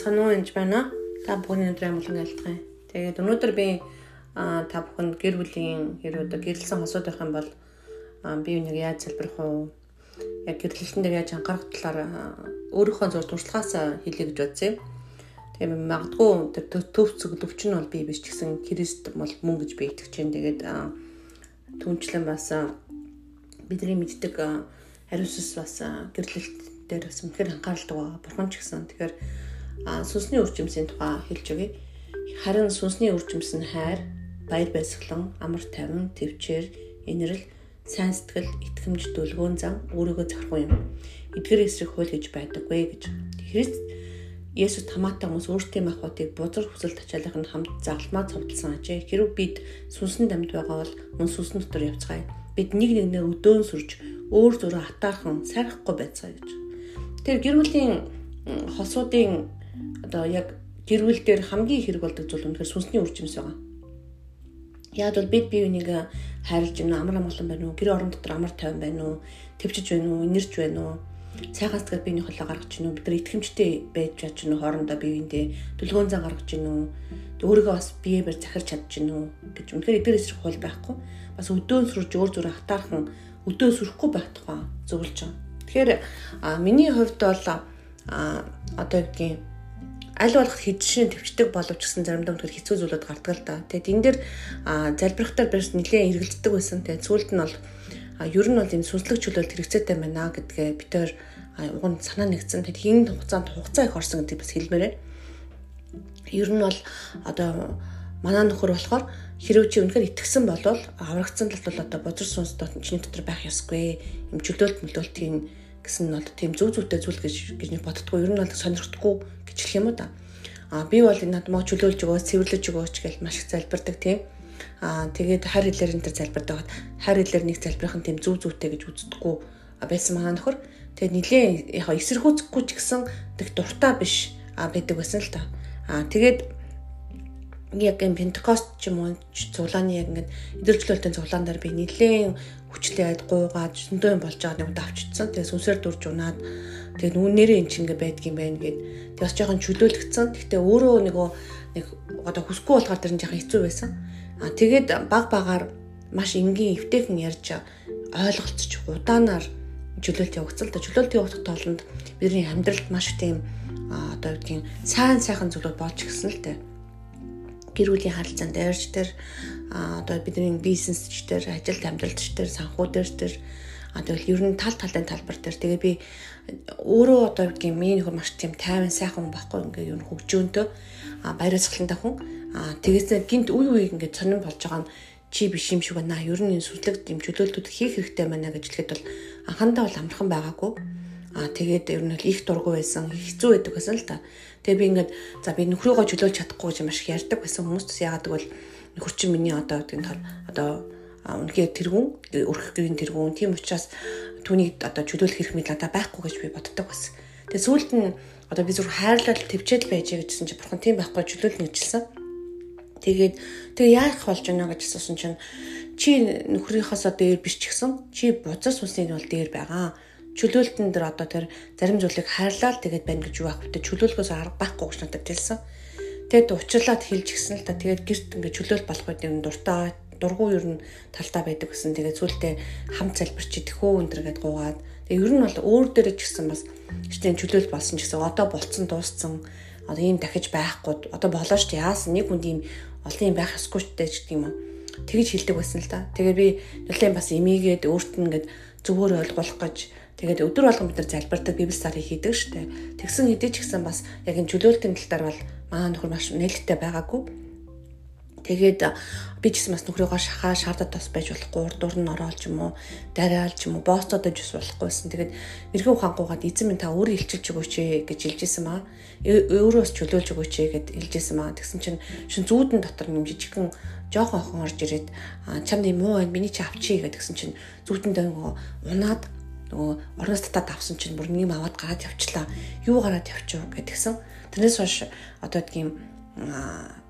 Байцгаана уу энэ байна. Та бүхний өдрийн амгалан айлтгая. Тэгээд өнөөдөр би та бүхэнд гэр бүлийн одоо гэрэлсэн хосууд байх юм бол би үнийг яаж залбирах вэ? Яг гэрлэлтэн дээр яаж анхаарах талаар өөрийнхөө зур туршлагаас хэлье гэж бодсон юм. Тэгээд магадгүй тэр төв цөглөвч нь бол би биш ч гэсэн Христ бол мөн гэж би итгэж байна. Тэгээд түнчлэн бас бидний мэддэг хариуцс бас гэрлэлт дээр бас үнэхээр анхааралтай байгаа. Бурхан ч гэсэн тэгэхээр сүнсний үржимсийн тухай хэлж өгье. Харин сүнсний үржимс нь хайр, баяр баясгалан, амар тайван, төвчээр, инэрл, сайн сэтгэл, итгэмж, дүлгөөн зан өөрийгөө зохирох юм. Эдгээр эсрэг хууль гэж байдаггүй гэж. Христ Есүс тамаатай хүмүүс өөртөө махбодыг бузар хүсэл тачаалах нь хамт загалмаа цовдлсан ажээ. Хэрвээ бид сүнсэн дамд байгаа бол мөн сүнсэн дотор явцгаая. Бид нэг нэгнээ өдөөн сүрж өөр зураа хатаархан сайрахгүй байцгаая гэж. Тэр гэр бүлийн хосуудын одоо яг гэр бүл дээр хамгийн хэрэг болдог зүйл үнэхээр сүнсний үржимс байгаа. Яг бол бид бие биенийг хайрлж байна амар амгалан байна уу, гэр орон дотор амар тайван байна уу, төвчж байна уу, инэрч байна уу, сайхан сэтгэл биений холоо гаргаж уу, бид нар итгэмжтэй байж чадж уу, хоорондоо биеиндээ төлгөөн зан гаргаж уу, өөрийгөө бас биеээр захирч чадж уу гэж үнэхээр эдгээр эсрэг хол байхгүй. Бас өдөөн сүрж өөр зүрэ хатаархан өдөө сүрэхгүй байх тухай зөвлөж байгаа. Тэгэхээр миний хувьд бол одоо гэдгийг аль болох хэдшин төвчдөг боловч гэсэн заримдаа үнэхээр хэцүү зүйлүүд гардаг л да. Тэгээд энэ дээр залбирахтаар бэрс нэлээд эргэлддэг байсан. Тэгээд сүүлд нь бол ер нь бол энэ сүнслэг чөлөөлт хэрэгцээтэй байна гэдгээ бид тээр уг нь санаа нэгдсэн. Тэгээд энэ хугацаанд хугацаа их орсон гэдэг бас хэлмээрээ. Ер нь бол одоо манай нөхөр болохоор хэрвээ чи үнэхээр итгэсэн бол аврагдсан тал бол одоо бозор сүнс чиний дотор байх ёсгүй. Им чөлөөлт мөлөөлтийн гэсэн нь бол тийм зөв зөвтэй зүйл гэж гэж нэг боддгоо ер нь бол сонирхдаггүй гэж хэлэх юм уу да. А би бол энэ надад маа чөлөөлж өгөө, цэвэрлэж өгөөч гэж маш их залбирдаг тийм. А тэгээд хайр хэлээр энэ төр залбирдаг. Хайр хэлээр нэг залбирах нь тийм зөв зөвтэй гэж үздэггүй байсан манай нөхөр. Тэгээд нилийн яг эсэргүүцэхгүй ч гэсэн тэг дуртай биш а байдаг байсан л та. А тэгээд яг юм пентекост ч юм уу зулааны яг ингээд идэрчлөлтийн зулаан дээр би нилээн хүчлээд гуугаад зөндөө юм болж байгааг нэг авчицсан. Тэгээ сүнсээр дурж унаад тэгээ нүүнээрээ эн чинь ингээд байдгийм байх гэд тэгээ бас жоохон чөлөөлөгдсөн. Гэхдээ өөрөө нөгөө нэг одоо хүсгүй болохоор тэр нь жоохон хэцүү байсан. А тэгээд баг багаар маш энгийн эвтэйхэн ярьж ойлголцож удаанаар чөлөөлт явагдсан да чөлөөлт явагдах тоолонд бидний амьдралд маш тийм одоо гэдгийг сайн сайхан зүйлүүд болж гисэн л дээ гэр бүлийн харилцаанд дээрч тэр одоо бидний бизнесч тэр ажилд амьдралч тэр санхүү тэр а тэгэл ер нь тал талын талбар дээр тэгээ би өөрөө одоо гэдгийг миний нөхөр маш тийм тайван сайхан хүн байхгүй ингээ ер нь хөгжөөнтөө а баярцгалантай хүн тэгээс гинт үе үе ингээ сонирн болж байгаа нь чи биш юм шиг байна. Ер нь энэ сүслэг юм чөлөөлтүүд хийх хэрэгтэй байна гэж хэлэхэд бол анхандаа бол амархан байгаагүй. Аа тэгээд ер нь их дургу байсан, хэцүү байдаг гэсэн л та. Тэгээ би ингээд за би нөхрийгөө чөлөөлж чадахгүй гэж маш их ярьдаг байсан хүмүүст яагаад гэвэл нөхөр чинь миний одоо гэдэг нь одоо үнэхээр тэргүүн өрхөх гэрийн тэргүүн тийм учраас түүнийг одоо чөлөөлөх хэрэг мэд надад байхгүй гэж би боддог байсан. Тэгээ сүүлд нь одоо би зүр хайрлал төвчээл байж гэжсэн чи бурхан тийм байхгүй чөлөөлнө гэжсэн. Тэгээд тэгээ яах болж байна гэж асуусан чинь чи нөхрийнхоосоо дээр биш ч гэсэн чи бузар сүнсний бол дээр байгаа чөлөөлтөн дээр одоо тэр зарим зүйлийг хайрлал тэгээд байна гэж юу аах вэ? Чөлөөлөхөөс арга байхгүй гэж надад хэлсэн. Тэгээд уучлаад хэлж гисэн л та тэгээд гэрт ингээд чөлөөл болох үед юм дуртай дургу ер нь талдаа байдаг гэсэн. Тэгээд сүултээ хамт залбирч идэхөө өнтер гэд гуугаад. Тэгээд ер нь бол өөр дээрээ ч гэсэн бас штэ чөлөөл болсон ч гэсэн одоо болцсон дууссан. Одоо ийм дахиж байхгүй. Одоо болоо штэ яасан нэг хүнд ийм олон юм байх ёсгүй штэ гэдэг юм. Тэгэж хэлдэг байсан л та. Тэгээд би нэлээд бас эмийгээд өөрт нь ингээд зүгээр ойлгуулах гэж Тэгээд өдөр болгон бид нар залбирдаг библи сарыг хийдэг штэ. Тэгсэн хэдий ч гэсэн бас яг энэ чөлөөлтийн тал дээр бол манай нөхөр маш нээлттэй байгаагүй. Тэгээд би ч гэсэн бас нөхрийгөө шахаа шаардаад бас байж болохгүй урдуур нь ороод ч юм уу дараал ч юм уу боцоодож бас болохгүйсэн. Тэгээд эргэн ухаангуугаад эзэн минь та өөрөө илчилж өгөөч ээ гэж хэлжсэн маа. Өөрөөс чөлөөлж өгөөч ээ гэд хэлжсэн маа. Тэгсэн чинь шин зүүдэн дотор юм жижигхэн жоохон охин орж ирээд чамд юм уу байна миний чи авчий гэдгсэн чинь зүүтэндээ унаад нөгөө орноос татаад авсан чинь бүр нэм аваад гараад явчлаа. Юу гараад явчих вэ гэдгсэн. Тэрнээс хойш одоо тийм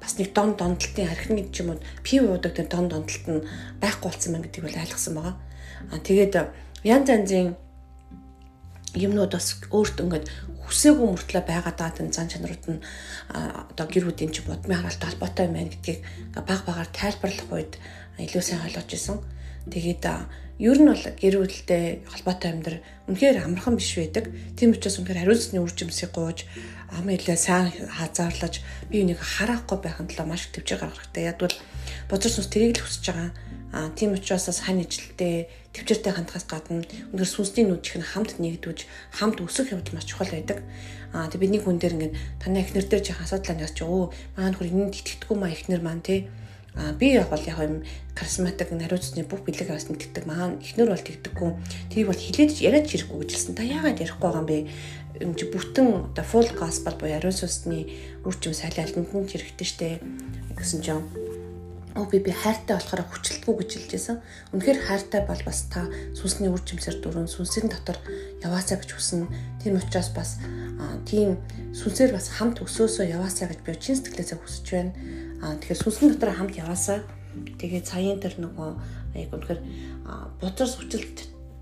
бас нэг дон донтолтын архины ч юм уу пив уудаг тэр дон донтолт нь байхгүй болсон байна гэдгийг бол ойлгосон байгаа. А тэгээд янз янзын юмнууд бас өөртөө ингээд хүсээгүй мөртлөө байгаа даад энэ зан чанарууд нь одоо гэр бүлийн чи бодмын харалт холбоотой юм байна гэдгийг баг багаар тайлбарлах үед илүү сайн ойлгож исэн. Тэгээд ер нь бол гэр бүлтэй холбоотой амьдрал үнэхээр амархан биш байдаг. Тийм учраас үнэхээр хариуцсны үр жимсийг гууж ам илээ сайн хазаарлаж би энийг харахгүй байхын тулд маш их төвчээр гаргах хэрэгтэй. Яг бол бозор сүнс тэрийг л хүсэж байгаа. Аа тийм учраас хань ижилтэй төвчөртэй хандхаас гадна өндөр сүнсний нүдчих нь хамт нэгдвэж хамт өсөх явдал маш чухал байдаг. Аа тэг бидний хүн дээр ингээд танай эхнэр дээр жих асуудал нь ясч өө маань хөр энд итгэдэггүй маа эхнэр маань те А би яг бол яг юм харизматик нариуцны бүх бэлэг бас нэгтгэдэг. Маань эхнэр бол тэгдэггүй. Тэрийг бол хилээд яриад чирэхгүй гэж хэлсэн. Та яагаад ярихгүй байгаа юм бэ? Юм чи бүтэн оо full gospel буюу ариун сүнсний үржим сайлалтанд нь хэрэгтэй штэ гэсэн чинь Оо би би хайртай болохоор хүчлэлтгүй гэж хэлжсэн. Үнэхээр хайртай бол бас та сүнсний үр жимсээр дөрөн сүнсийн дотор яваасаа гэж хүснэ. Тийм учраас бас тийм сүнсээр бас хамт өсөөсөө яваасаа гэж би чин сэтгэлээсээ хүсэж байна. Аа тэгэхээр сүнсний дотор хамт яваасаа. Тэгээд саяын тэр нөгөө яг үнэхээр бодор сүчлэлт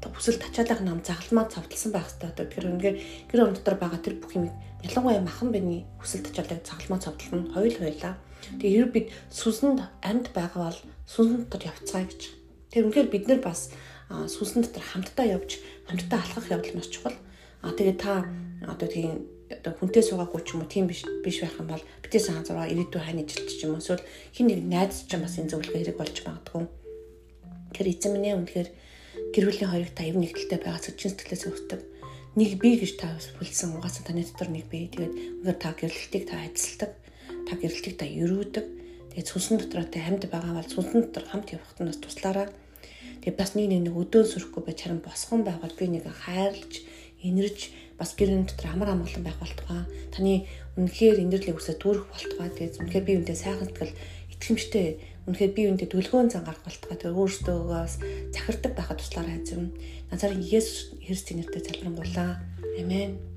хүсэл тачаалах нам загалмаа цавталсан байх хэрэгтэй. Тэгэхээр үнэхээр гэр орон дотор байгаа тэр бүх юм ялангуяа махан бэний хүсэл тачаалаг загалмаа цавтална. Хоёул хоёлаа Тэгээ ер бид сүнсэнд амьд байгаа бол сүнсэн дотор явцгаа гэж. Тэр үнэхээр бид нар бас сүнсэн дотор хамтдаа явж хамтдаа алхах явдал маш чухал. А тэгээ та одоо тийм одоо хүнтэй суугаагүй ч юм уу тийм биш биш байх юм бол битээс ханзараа ирээдүйн хань ижилч ч юм уу эсвэл хин нэг найз ч юм бас энэ зөвлөгөө хэрэг болж магадгүй. Тэр эзэн минь үнэхээр гэр бүлийн хоёрыг та эв нэгдэлтэй байгаа сэтчин сэтгэлээс өгдөг. Нэг би гэж та хүлсэн угаасаа таны дотор нэг би. Тэгээд үнэхээр та гэрлэлтийг та ажилладаг та гэрэлтийг та өрөөдөг. Тэгээд сүнсэн дотор та хамт байгаа бол сүнсэн дотор хамт явахт нь бас туслаараа. Тэгээд бас нэг нэг өдөөн сүрэхгүй байж харин босгон байгаад би нэг хайрлж, инэрж бас гэрэн дотор амар амгалан байх болтугай. Таны үнэхээр инэрлийг үсээ дүүрэх болтугай. Тэгээд үнэхээр би үүндээ сайхан сэтгэл итгэмжтэй үнэхээр би үүндээ дүлгөөн зан гарах болтугай. Тэгээд өөрсдөөс захирдаг байхад туслаарай хэзээ. Назарын Есүс Христийн нэрээр залбирanгуулаа. Амен.